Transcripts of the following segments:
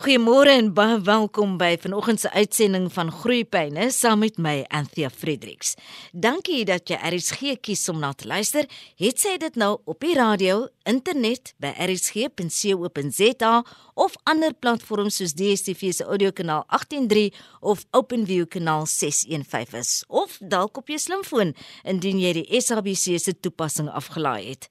Goeiemôre en baie welkom by vanoggend se uitsending van Groeipyne saam met my Anthea Fredericks. Dankie dat jy RSG kies om na te luister. Het sy dit nou op die radio, internet by rsg.co.za of ander platforms soos DStv se audiokanaal 183 of OpenView kanaal 615 is of dalk op jou slimfoon indien jy die SABC se toepassing afgelaai het.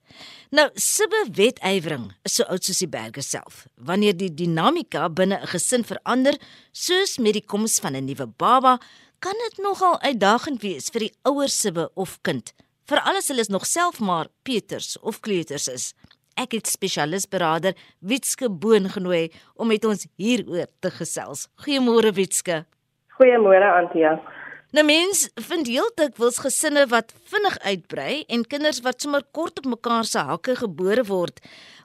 Nou, sibbe wetywering is so oud soos die berge self. Wanneer die dinamika binne 'n gesin verander, soos met die koms van 'n nuwe baba, kan dit nogal uitdagend wees vir die ouer sibbe of kind, veral as hulle nog self maar Peters of kleuters is ek het spesialis beraader Witske Boon genooi om met ons hieroor te gesels. Goeiemôre Witske. Goeiemôre Antia. Nou mens vind heeltemal wils gesinne wat vinnig uitbrei en kinders wat sommer kort op mekaar se hakke gebore word.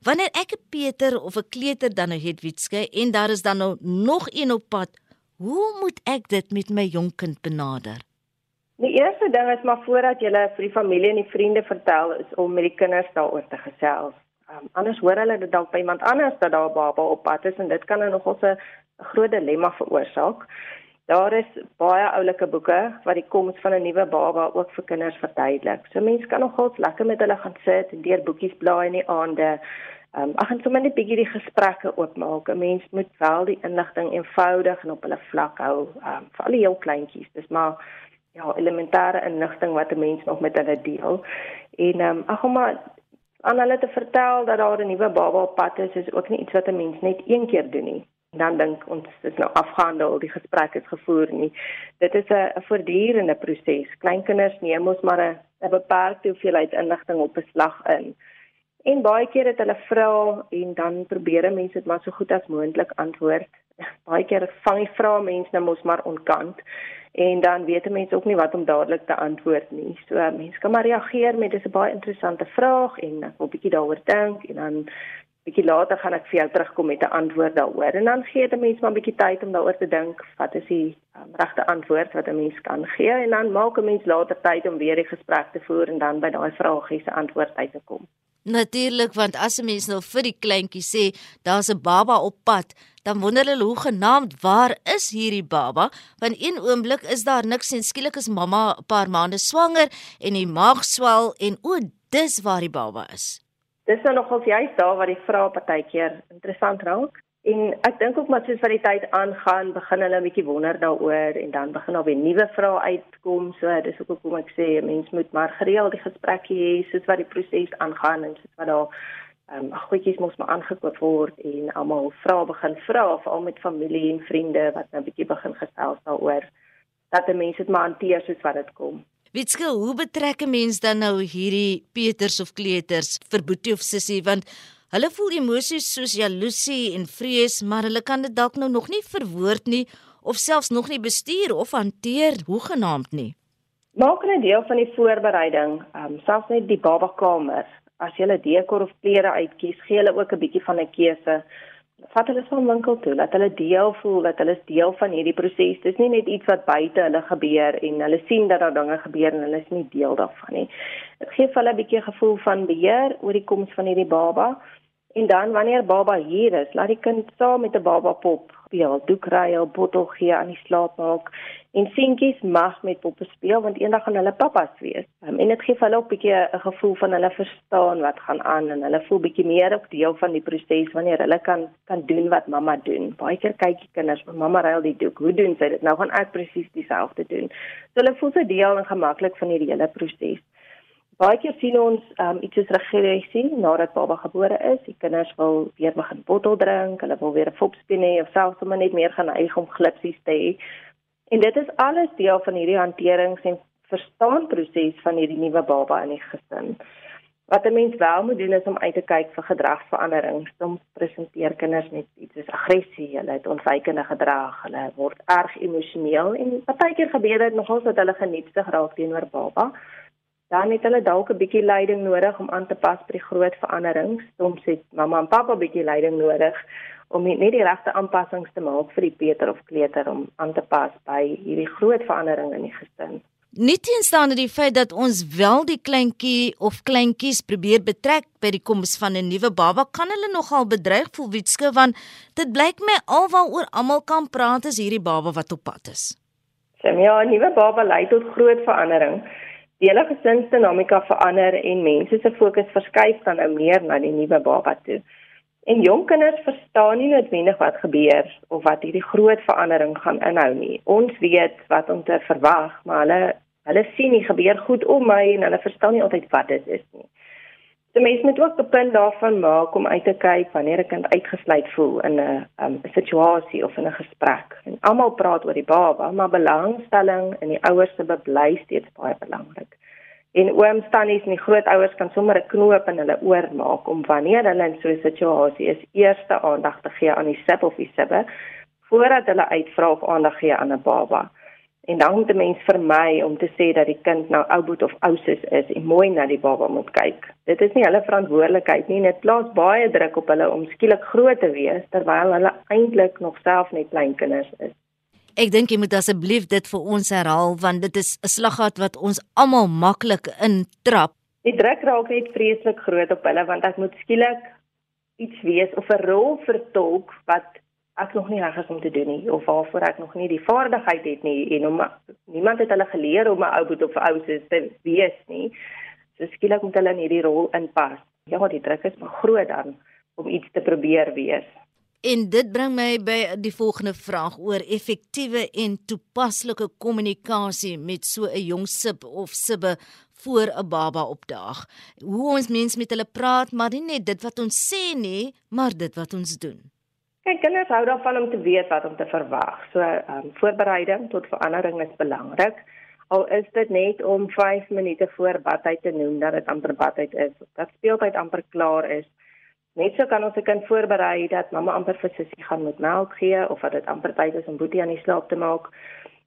Wanneer ek 'n Peter of 'n kleuter dan nou het Witske en daar is dan nou nog een op pad, hoe moet ek dit met my jong kind benader? Die eerste ding is maar voordat jy vir die familie en die vriende vertel is om met die kinders daaroor te gesels. Um, anders hoor hulle dit dalk by iemand anders dat daar 'n baba op pad is en dit kan nog 'n groot dilemma veroorsaak. Daar is baie oulike boeke wat die koms van 'n nuwe baba ook vir kinders verduidelik. So mense kan nogals lekker met hulle gaan sit en deur boekies blaai in die aande. Um, ag en sommer net bietjie die gesprekke oopmaak. 'n Mens moet wel die inligting eenvoudig en op hulle vlak hou, um, vir al die heel kleintjies. Dis maar ja, elementêre inligting wat 'n mens nog met hulle deel. En ehm um, ag maar aan hulle te vertel dat daar 'n nuwe baba op pad is, is ook nie iets wat 'n mens net een keer doen nie. Dan dink ons dis nou afgehandel, die gesprek is gevoer nie. Dit is 'n voortdurende proses. Kleinkinders neem mos maar 'n 'n beperkte hoeveelheid inligting op beslag in. En baie keer het hulle vra en dan probeer mense dit maar so goed as moontlik antwoord. Baie keer vang die vrae mense nou mos maar onkant en dan weet 'n mens ook nie wat om dadelik te antwoord nie. So mense kan maar reageer met dis 'n baie interessante vraag en ek wil bietjie daaroor dink en dan bietjie later gaan ek vir jou terugkom met 'n antwoord daaroor. En dan gee dit mense maar 'n bietjie tyd om daaroor te dink wat is die um, regte antwoord wat 'n mens kan gee en dan maak 'n mens later tyd om weer die gesprek te voer en dan by daai vragie se antwoord uit te kom. Natuurlik want as 'n mens nou vir die kleintjie sê daar's 'n baba op pad, dan wonder hulle hoe genaamd waar is hierdie baba? Want een oomblik is daar niks en skielik is mamma 'n paar maande swanger en die maag swel en o, dis waar die baba is. Dis nou nogals juist daar waar die vrae partykeer interessant raak. En ek dink ook maar soos wat die tyd aangaan, begin hulle 'n bietjie wonder daaroor en dan begin daar weer nuwe vrae uitkom. So dis ook hoekom ek sê 'n mens moet maar gereeld die gesprekke hê soos wat die proses aangaan en soos wat daar ehm um, goedjies mos maar aangekoop word en almal vrae begin vra veral met familie en vriende wat nou 'n bietjie begin gesels daaroor dat 'n mens dit maar hanteer soos wat dit kom. Witske, hoe betrek 'n mens dan nou hierdie Peters of Kleuters vir Boetie of Sissie want Hulle voel emosies soos jaloesie en vrees, maar hulle kan dit dalk nou nog nie verwoord nie of selfs nog nie bestuur of hanteer hoegenaamd nie. Maak 'n deel van die voorbereiding, um, selfs net die babakamer. As jy 'n dekor of klere uitkies, gee hulle ook 'n bietjie van 'n keuse. Vat hulle van winkel toe, laat hulle deel voel dat hulle is deel van hierdie proses. Dis nie net iets wat buite hulle gebeur en hulle sien dat daar dinge gebeur en hulle is nie deel daarvan nie. Dit gee vir hulle 'n bietjie gevoel van beheer oor die koms van hierdie baba. En dan wanneer baba hier is, laat die kind saam met 'n baba pop speel, doek ry, 'n bottel gee aan die slaap maak en seentjies mag met poppe speel want eendag gaan hulle pappas wees. Um, en dit gee vir hulle 'n bietjie 'n gevoel van hulle verstaan wat gaan aan en hulle voel bietjie meer op deel van die proses wanneer hulle kan kan doen wat mamma doen. Baie keer kyk die kinders, mamma ry al die doek, hoe doen sy dit? Nou gaan ek presies dieselfde doen. So hulle voel se deel en gemaklik van hierdie hele proses. Baie keer sien ons um, iets soos regressie nadat baba gebore is. Die kinders wil weer begin bottel drink, hulle wil weer 'n fopspin hê of selfs sommer net meer gaan eie om glipsies te hê. En dit is alles deel van hierdie hanterings en verstaan proses van hierdie nuwe baba in die gesin. Wat 'n mens wel moet doen is om uit te kyk vir gedragsveranderings. Soms presenteer kinders net iets soos aggressie, hulle het ontwykende gedrag, hulle word erg emosioneel en partykeer gebeur dit nogals dat hulle genietsig raak teenoor baba dan het hulle dalk 'n bietjie leiding nodig om aan te pas by die groot veranderings. Soms het mamma en pappa 'n bietjie leiding nodig om net die regte aanpassings te maak vir die Peter of kleuter om aan te pas by hierdie groot verandering in die gesin. Nie teenstaande die feit dat ons wel die kleintjie of kleintjies probeer betrek by die koms van 'n nuwe baba, kan hulle nogal bedreig voel Witske want dit blyk my alwaaroor almal kan praat is hierdie baba wat op pad is. Sim, ja, 'n nuwe baba lei tot groot verandering. Die hele gesinsdinamika verander en mense se fokus verskuif dan nou meer na die nuwe baba toe. En jong kinders verstaan nie noodwendig wat gebeur of wat hierdie groot verandering gaan inhou nie. Ons weet wat om te verwag, maar hulle hulle sien nie gebeur goed om my en hulle verstaan nie altyd wat dit is nie. Die mens moet ook 'n punt daarvan maak om uit te kyk wanneer 'n kind uitgesluit voel in 'n um, situasie of in 'n gesprek. En almal praat oor die baba, maar belangstelling in die ouers se bly steeds baie belangrik. En ooms, tannies en die grootouers kan sommer 'n knoop in hulle oor maak om wanneer hulle in so 'n situasie is, eerste aandag te gee aan die sib of die sibbe voordat hulle uitvra of aandag gee aan 'n baba. En dan moet 'n mens vermy om te sê dat die kind nou ouboet of ousus is en mooi na die baba moet kyk. Dit is nie hulle verantwoordelikheid nie. Dit plaas baie druk op hulle om skielik groot te wees terwyl hulle eintlik nog self net klein kinders is. Ek dink jy moet asseblief dit vir ons herhaal want dit is 'n slaggat wat ons almal maklik intrap. Die druk raak net vreeslik groot op hulle want ek moet skielik iets wees of 'n rol vertolk wat ek nog nie reg is om te doen nie of waarvoor ek nog nie die vaardigheid het nie en om niemand het hulle geleer om 'n ou boet of 'n ou se te wees nie. So skielik moet hulle in hierdie rol inpas. Ja, die druk is maar groot dan om iets te probeer wees. En dit bring my by die volgende vraag oor effektiewe en toepaslike kommunikasie met so 'n jong sib of sibbe voor 'n baba opdaag. Hoe ons mens met hulle praat, maar nie net dit wat ons sê nie, maar dit wat ons doen. Kyk, kinders hou daarvan om te weet wat om te verwag. So, ehm um, voorbereiding tot verandering is belangrik. Al is dit net om 5 minute voor badtyd te noem dat dit amper badtyd is, dat speeltyd amper klaar is. Net so kan ons 'n kind voorberei dat mamma amper vir sussie gaan met melk gee of dat dit amper tyd is om boetie aan die slaap te maak.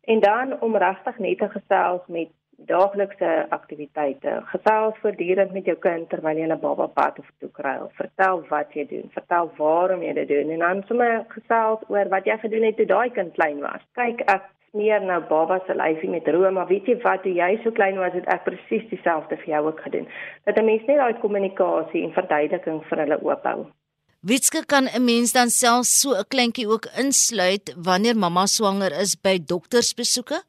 En dan om regtig net te gesels met daaglikse aktiwiteite. Gesels voortdurend met jou kind terwyl jy 'n baba pad of toe kry. Vertel wat jy doen, vertel waarom jy dit doen en dan sommer gesels oor wat jy gedoen het toe daai kind klein was. Kyk, ek smeer nou baba se lyfie met room, maar weet jy wat, toe jy so klein was, het ek presies dieselfde vir jou ook gedoen. Dat 'n mens net daai kommunikasie en verduideliking vir hulle oophou. Witske kan 'n mens dan self so 'n kleintjie ook insluit wanneer mamma swanger is by doktersbesoeke?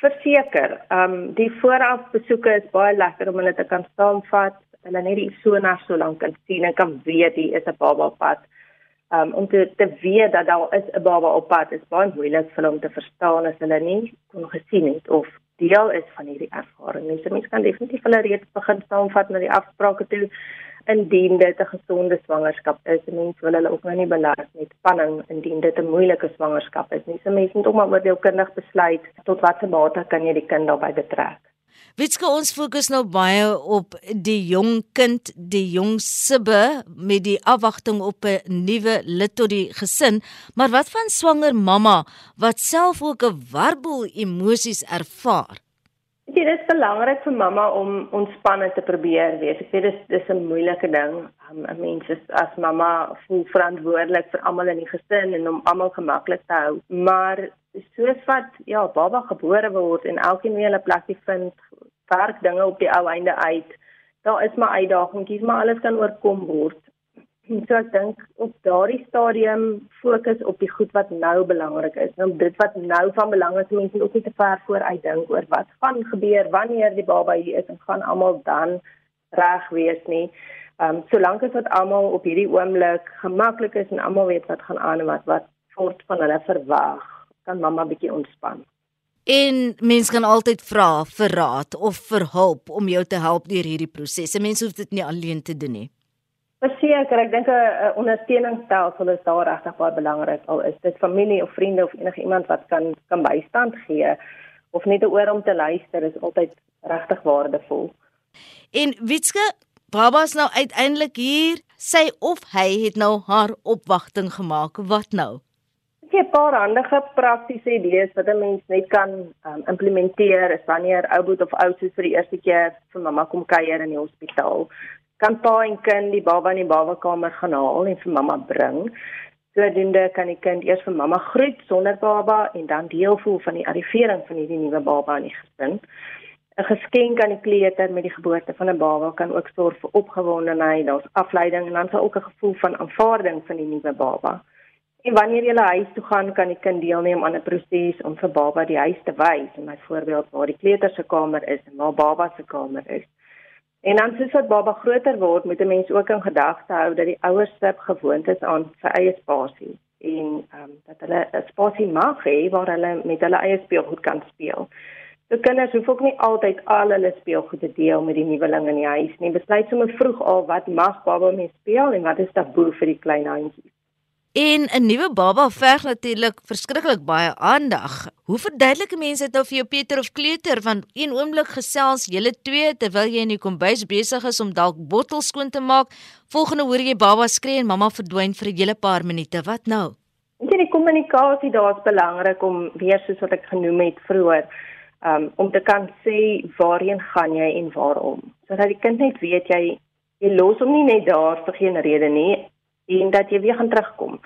Verseker, ehm um, die vooraf besoeke is baie lekker om hulle te kan saamvat, hulle net die sonas so lank kan sien en kan weet die is 'n baba op pad. Ehm um, om te te weet dat daar is 'n baba op pad is baie moeilik vir hom te verstaan as hulle nie kon gesien het of deel is van hierdie ervaring. Mense mens kan definitief hulle reeds begin saamvat na die afsprake toe indien dit 'n gesonde swangerskap is. Mense wil hulle ook nou nie belas met spanning indien dit 'n moeilike swangerskap is nie. So mense moet ook maar oordeelkundig besluit tot watter mate kan jy die kind daarbey betrek. Witske ons fokus nou baie op die jong kind, die jong sibbe met die afwagting op 'n nuwe lid tot die gesin, maar wat van swanger mamma wat self ook 'n warboel emosies ervaar? Dit is belangrik vir mamma om ontspanne te probeer wees. Ek weet dis dis 'n moeilike ding. Um, 'n Mens is as mamma voel verantwoordelik vir almal in die gesin en om almal gemaklik te hou. Maar soos wat ja, baba gebore word en elkeen weer 'n plekie vind, werk dinge op die ou einde uit. Daar is maar uitdagings, maar alles kan oorkom word. So ek dink op daardie stadium fokus op die goed wat nou belangrik is. Nou dit wat nou van belang is, mense ook nie te ver vooruit dink oor wat gaan gebeur wanneer die baba hier is en gaan almal dan reg wees nie. Ehm um, solank as wat almal op hierdie oomblik gemaklik is en almal weet wat gaan aan en wat wat voort van hulle verwag, kan mamma bietjie ontspan. En mense kan altyd vra vir raad of vir hulp om jou te help deur hierdie proses. Mense hoef dit nie alleen te doen nie. Verseker, ek dink 'n ondersteuningsstelsel is daar regtig baie belangrik. Al is dit familie of vriende of enige iemand wat kan kan bystand gee of net 'n oor om te luister is altyd regtig waardevol. En Witske, baba's nou uiteindelik hier, sy of hy het nou haar opwagting gemaak. Wat nou? Ek het 'n paar handige praktiese idees wat 'n mens net kan um, implementeer is wanneer ou boet of ou soos vir die eerste keer vir mamma kom kuier in die hospitaal kan pa en kind die baba in die babakamer gaan haal en vir mamma bring. Sodoende kan die kind eers vir mamma groet sonder baba en dan deel voel van die arrivering van hierdie nuwe baba in die gesin. 'n geskenk aan die kleuter met die geboorte van 'n baba kan ook sorg vir opgewondenheid, daar's afleiding en dan sal ook 'n gevoel van aanvaarding van die nuwe baba. En wanneer jy huis toe gaan, kan die kind deelneem aan 'n proses om vir baba die huis te wys, en byvoorbeeld waar die kleuter se kamer is en waar baba se kamer is. En dan soos wat baba groter word, moet 'n mens ook in gedagte hou dat die ouers se gewoond is aan sy eie spasie en ehm um, dat hulle 'n spasie mag hê waar hulle met hulle eie speelgoed kan speel. So kinders hoef ook nie altyd al hulle speelgoed te deel met die nuweling in die huis nie. Besluit sommer vroeg al wat mag baba mee speel en wat is taboe vir die klein handjies. En 'n nuwe baba verg natuurlik verskriklik baie aandag. Hoe verduidelik mense dit nou vir jou Pieter of Kleuter van een oomblik gesels julle twee terwyl jy in die kombuis besig is om dalk bottels skoon te maak, volgende hoor jy baba skree en mamma verdwyn vir 'n hele paar minute. Wat nou? Ek dink die kommunikasie daar is belangrik om weer soos wat ek genoem het vroeër, um, om te kan sê waarheen gaan jy en waarom, sodat die kind net weet jy jy los hom nie net daar vir geen rede nie en dat jy weer gaan terugkom.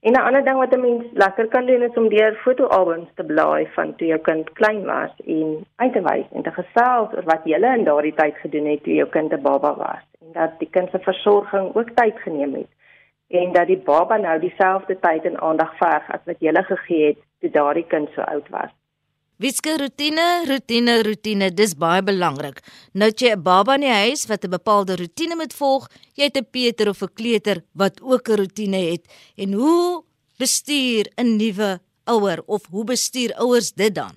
En 'n ander ding wat 'n mens lekker kan doen is om deur fotoalbums te blaai van toe jou kind klein was en uit te wys en te gesels oor wat jy in daardie tyd gedoen het toe jou kind 'n baba was en dat die kind se versorging ook tyd geneem het en dat die baba nou dieselfde tyd en aandag verg as wat jy gegee het toe daardie kind so oud was. Witske rotine, rotine, rotine, dis baie belangrik. Nou jy 'n baba in die huis wat 'n bepaalde rotine moet volg, jy het 'n Peter of 'n kleuter wat ook 'n rotine het. En hoe bestuur 'n nuwe ouer of hoe bestuur ouers dit dan?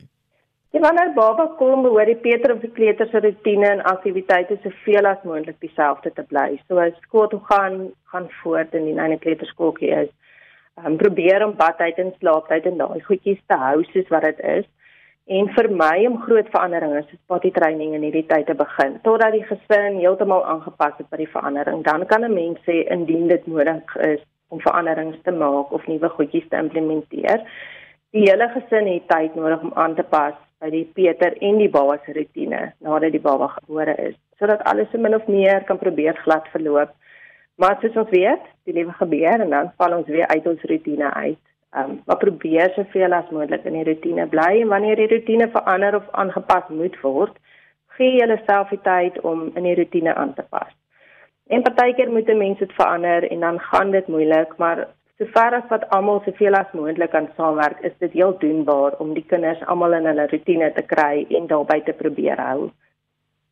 Ja, wanneer baba kom, behoort die Peter of die kleuter se rotine en aktiwiteite soveel as moontlik dieselfde te bly. So as skool toe gaan, gaan voort in die nine kleuterskooltjie is. Um, probeer om badtyd en slaaptyd en daai goedjies te hou soos wat dit is en vir my om groot veranderinge soos potty training in hierdie tyd te begin totdat die gesin heeltemal aangepas het by die verandering. Dan kan 'n mens sê indien dit nodig is om veranderings te maak of nuwe goedjies te implementeer die hele gesin het tyd nodig om aan te pas by die Peter en die baba se rotine nadat die baba gebore is sodat alles so min of meer kan probeer glad verloop. Maar soos ons weet die lewe gebeur en dan val ons weer uit ons rotine uit Ehm um, maar probeer soveel as moontlik in die rotine bly en wanneer die rotine verander of aangepas moet word, gee jouself die tyd om in die rotine aan te pas. En partykeer moet 'n mens dit verander en dan gaan dit moeilik, maar sover as wat almal soveel as moontlik kan saamwerk, is dit heel doenbaar om die kinders almal in hulle rotine te kry en daarbey te probeer hou.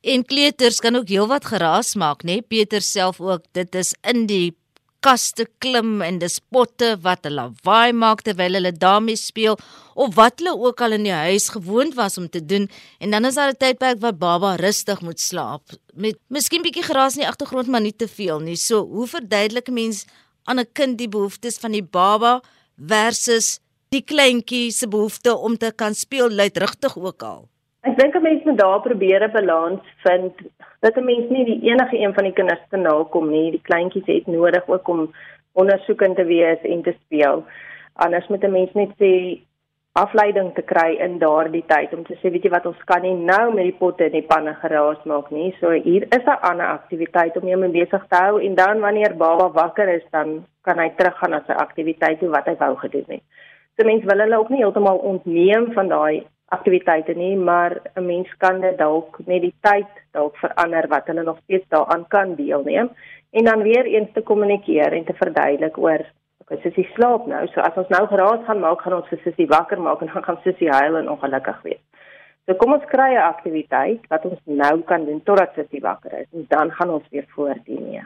En kleuters kan ook heelwat geraas maak, né? Peter self ook. Dit is in die kaste klim en dis potte wat hulle lawaai maak terwyl hulle daarmee speel of wat hulle ook al in die huis gewoond was om te doen en dan is daar 'n tydperk waar baba rustig moet slaap. Met miskien bietjie geraas in die agtergrond maar nie te veel nie. So hoe verduidelik 'n mens aan 'n kind die behoeftes van die baba versus die kleintjie se behoefte om te kan speel luidrigtig ook al Ek dink 'n mens moet daar probeer 'n balans vind dat 'n mens nie die enige een van die kinders te nakom nie. Die kleintjies het nodig ook om ondersoekend te wees en te speel. Anders moet 'n mens net sê afleiding te kry in daardie tyd om te sê weet jy wat ons kan nie nou met die potte en die panne geraas maak nie. So hier is 'n ander aktiwiteit om jou mee besig te hou en dan wanneer baba wakker is dan kan hy teruggaan na sy aktiwiteite wat hy wou gedoen het. So mense wil hulle ook nie heeltemal ontneem van daai aktiwiteite nie, maar 'n mens kan dit dalk net die tyd dalk verander wat hulle nog steeds daaraan kan deelneem en dan weer eens te kommunikeer en te verduidelik oor okay, sussie slaap nou. So as ons nou geraas gaan maak, gaan ons vir sussie wakker maak en dan gaan sussie huil en ongelukkig wees. So kom ons kry 'n aktiwiteit wat ons nou kan doen totdat sussie wakker is en dan gaan ons weer voordien. Ja.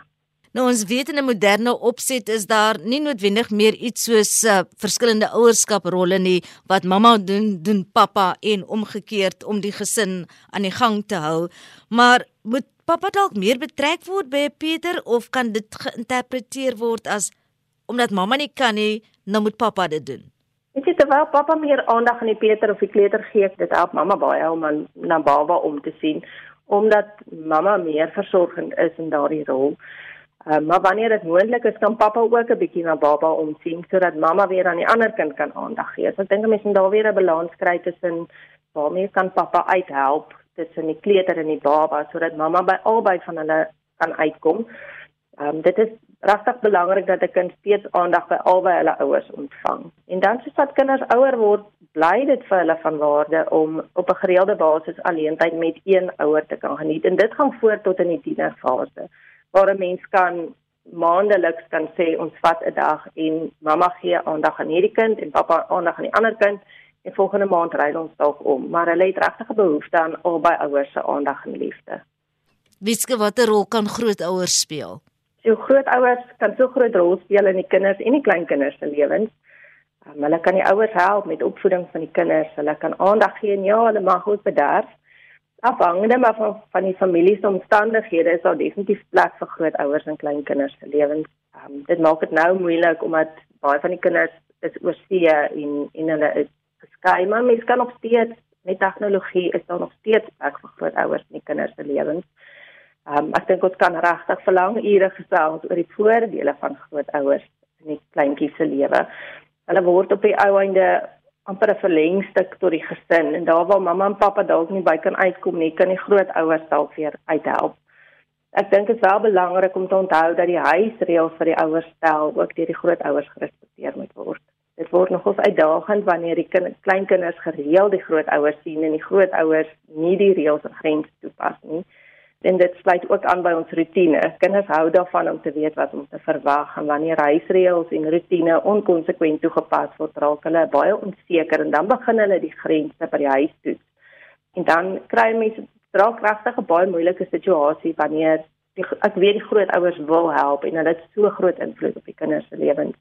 Nou ons weet in 'n moderne opset is daar nie noodwendig meer iets soos uh, verskillende ouerskaprolle nie wat mamma doen doen pappa en omgekeerd om die gesin aan die gang te hou. Maar moet pappa dalk meer betrek word by Pieter of kan dit geïnterpreteer word as omdat mamma nie kan nie, nou moet pappa dit doen? Ek sê terwyl pappa meer aandag aan die Pieter of die kleuter gee, dit help mamma baie om aan na baba om te sien omdat mamma meer versorgend is in daardie rol. Uh, maar wanneer dit moontlik is, kan pappa ook 'n bietjie na baba omsien sodat mamma weer aan die ander kind kan aandag gee. So ek dink mense moet daar weer 'n balans kry tussen waarmee kan pappa uithelp tussen die kleuter en die baba sodat mamma by albei van hulle kan uitkom. Ehm um, dit is regtig belangrik dat 'n kind steeds aandag by albei hulle ouers ontvang. En dan soos wat kinders ouer word, bly dit vir hulle van waarde om op 'n gereelde basis alleentyd met een ouer te kan geniet en dit gaan voort tot in die tienerfase waar 'n mens kan maandeliks kan sê ons vat 'n dag en mamma gee aandag aan hierdie kind en pappa aandag aan die ander kind en volgende maand ry ons dalk om maar hulle het regtig 'n behoefte aan albei ouers se aandag en liefde. Wieske watter rol kan grootouers speel? So grootouers kan so groot rol speel in die kinders en die kleinkinders se lewens. Um, hulle kan die ouers help met opvoeding van die kinders. Hulle kan aandag gee en ja, hulle mag ook bederf afhangende maar van van die familie se omstandighede is daar definitief plek vir grootouers en kleinkinders se lewens. Um, dit maak dit nou moeilik omdat baie van die kinders is oorsee en en hulle is geskei, maar mens kan nog steeds met tegnologie is daar nog steeds plek vir grootouers en kinders se lewens. Um, ek dink ons kan regtig verlang ure gesels oor die voordele van grootouers in die kleintjies se lewe. Hulle word op die ou einde amper 'n verlengstuk tot die gesin en daar waar mamma en pappa dalk nie by kan uitkom nie, kan die grootouers dalk weer uithelp. Ek dink dit is wel belangrik om te onthou dat die huisreëls vir die ouers stel ook deur die grootouers gerespekteer moet word. Dit word nogals uitdagend wanneer die kind, kleinkinders gereeld die grootouers sien en die grootouers nie die reëls en grense toepas nie en dit sluit ook aan by ons rotine. Kinders hou daarvan om te weet wat om te verwag en wanneer huisreëls en rotine onkonsekwent toegepas word, raak hulle baie onseker en dan begin hulle die grense by die huis toets. En dan kry mense dra kragtige baie moeilike situasie wanneer die, ek weet die grootouers wil help en hulle het so groot invloed op die kinders se lewens.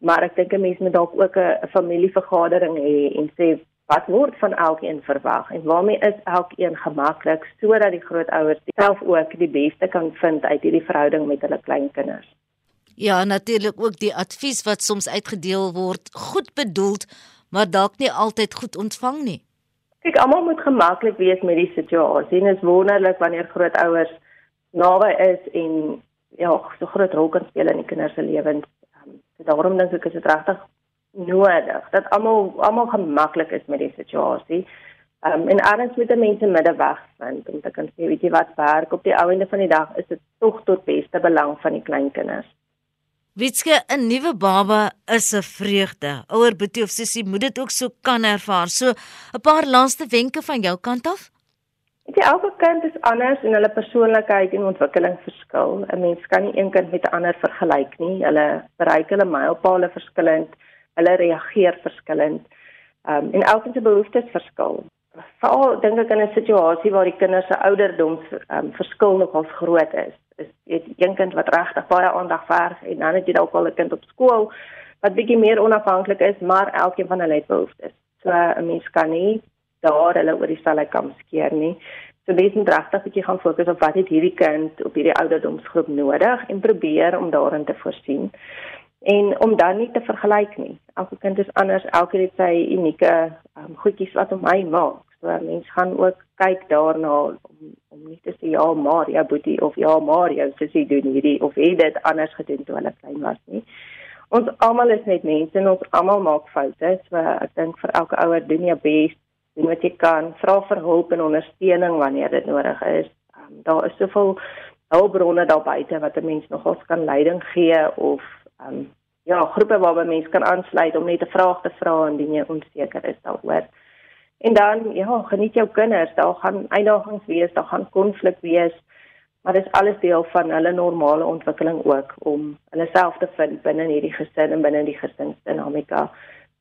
Maar ek dink 'n mens moet dalk ook 'n familievergadering hê en sê wat word van elkeen verwag en waarmee is elkeen gemaklik sodat die grootouers self ook die beste kan vind uit hierdie verhouding met hulle kleinkinders. Ja, natuurlik ook die advies wat soms uitgedeel word, goed bedoeld, maar dalk nie altyd goed ontvang nie. Kyk, almal moet gemaklik wees met die situasie. Dit is wonderlik wanneer grootouers naby is en ja, so groot rol kan speel in die kinders se lewens. Um, daarom dink ek is dit regtig nodig dat almal almal gemaklik is met die situasie. Um, en anders moet mense middeweg vind om te kan sê weet jy wat werk op die ou einde van die dag is dit tog tot beste belang van die kleinkinders. Witske 'n nuwe baba is 'n vreugde. Ouer Boetie of sussie moet dit ook so kan ervaar. So 'n paar laaste wenke van jou kant af. Weet jy elke kind is anders en hulle persoonlikheid en ontwikkeling verskil. 'n Mens kan nie een kind met 'n ander vergelyk nie. Hulle bereik hulle mylpale verskillend hulle reageer verskillend. Ehm um, en elkeen se behoeftes verskil. Veral dink ek in 'n situasie waar die kinders se ouderdoms ehm um, verskil nogal groot is. Is jy een kind wat regtig baie aandag verg en dan het jy dalk al 'n kind op skool wat bietjie meer onafhanklik is, maar elkeen van hulle het behoeftes. So 'n mens kan nie daar hulle oor dieselfde kam skeer nie. So mens moet regtig bietjie gaan fokus op wat het hierdie kind op hierdie ouderdomsgroep nodig en probeer om daarin te voorsien en om dan nie te vergelyk nie. Elke kind is anders, elke het sy unieke um, goedjies wat hom hy maak. So mense gaan ook kyk daarna om om nie te sê ja, maar ja boetie of ja, maar jou sussie doen hierdie of het dit anders gedoen toe hulle klein was nie. Ons almal is net mense en ons almal maak foute. So ek dink vir elke ouer doen jy bes, doen wat jy kan, vra vir hulp en ondersteuning wanneer dit nodig is. Um, daar is soveel hulpbronne daar buite wat 'n mens nogals kan leiding gee of um, ja, groepe waarby mense kan aansluit om net 'n vraag te vra indien jy onseker is daaroor. En dan ja, geniet jou kinders. Daar gaan uitdagings wees, daar gaan konflik wees, maar dit is alles deel van hulle normale ontwikkeling ook om hulle self te vind binne hierdie gesin en binne die gesinsdinamika.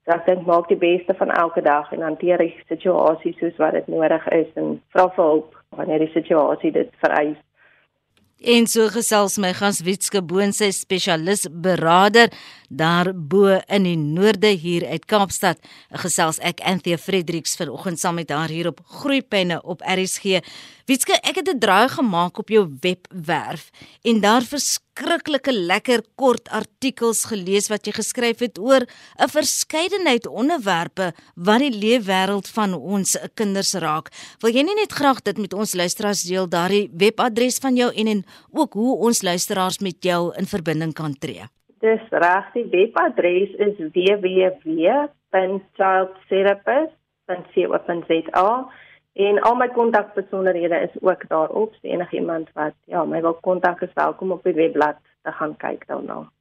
So ek dink maak die beste van elke dag en hanteer die situasie soos wat dit nodig is en vra vir hulp wanneer die situasie dit vereis. En so gesels my gas Witske Boon sy spesialis beraader daar bo in die noorde hier uit Kaapstad. Gesels ek Anthea Fredericks vanoggend saam met haar hier op Groeipenne op RSG. Witske, ek het 'n draai gemaak op jou webwerf en daar verskriklike lekker kort artikels gelees wat jy geskryf het oor 'n verskeidenheid onderwerpe wat die leefwêreld van ons kinders raak. Wil jy nie net graag dit met ons luisteraars deel daardie webadres van jou en en ook hoe ons luisteraars met jou in verbinding kan tree? Dis reg, die webadres is www.childtherapist.co.za En al my kontakbesonderhede is ook daarop. So enigiemand wat ja, my wil kontak is welkom op die webblad te gaan kyk daarna.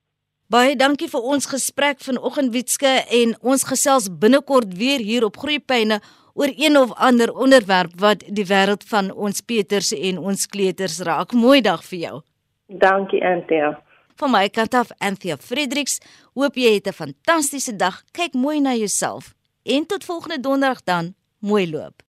Baie dankie vir ons gesprek vanoggend Witske en ons gesels binnekort weer hier op Groepyne oor een of ander onderwerp wat die wêreld van ons Peters en ons kleuters raak. Mooi dag vir jou. Dankie Anthea. Van my kant af Anthea Fredericks. Hoop jy het 'n fantastiese dag. Kyk mooi na jouself. En tot volgende donderdag dan. Mooi loop.